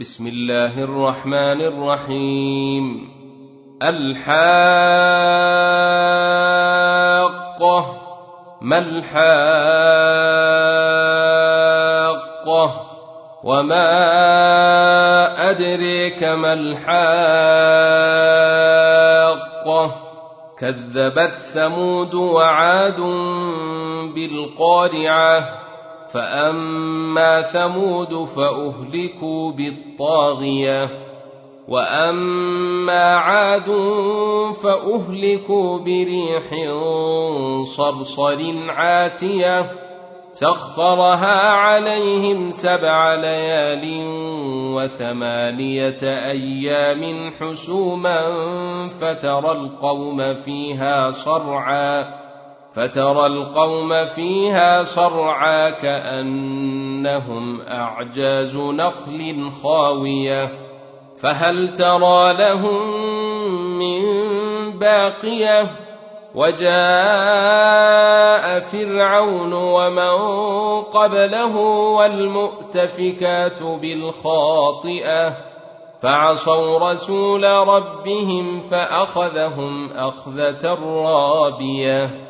بسم الله الرحمن الرحيم. الحاقة. ما الحاقة؟ وما أدريك ما الحاقة؟ كذبت ثمود وعاد بالقارعة. فاما ثمود فاهلكوا بالطاغيه واما عاد فاهلكوا بريح صرصر عاتيه سخرها عليهم سبع ليال وثمانيه أيام حسوما فترى القوم فيها صرعا فترى القوم فيها صرعا كأنهم أعجاز نخل خاوية. فهل ترى لهم من باقية؟ وجاء فرعون ومن قبله والمؤتفكات بالخاطئة. فعصوا رسول ربهم فأخذهم أخذة رابية.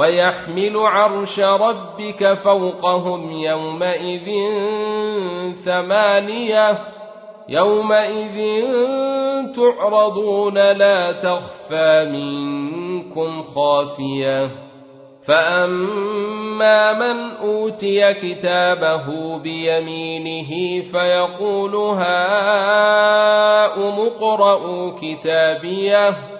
ويحمل عرش ربك فوقهم يومئذ ثمانية يومئذ تعرضون لا تخفى منكم خافية فأما من أوتي كتابه بيمينه فيقول هاؤم اقرءوا كتابيه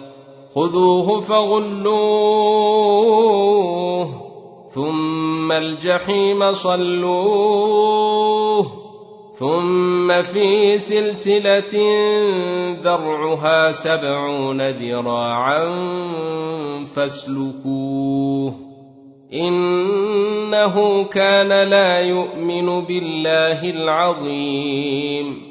خذوه فغلوه ثم الجحيم صلوه ثم في سلسلة ذرعها سبعون ذراعا فاسلكوه إنه كان لا يؤمن بالله العظيم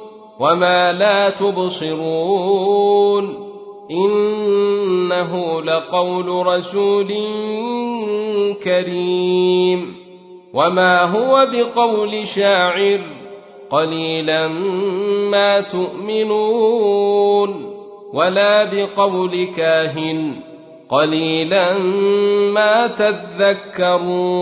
وما لا تبصرون انه لقول رسول كريم وما هو بقول شاعر قليلا ما تؤمنون ولا بقول كاهن قليلا ما تذكرون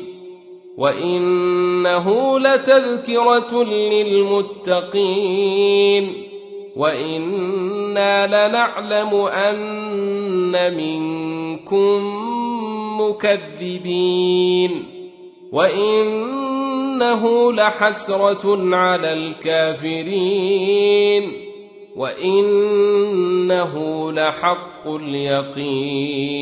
وانه لتذكره للمتقين وأنا لنعلم ان منكم مكذبين وانه لحسره على الكافرين وانه لحق اليقين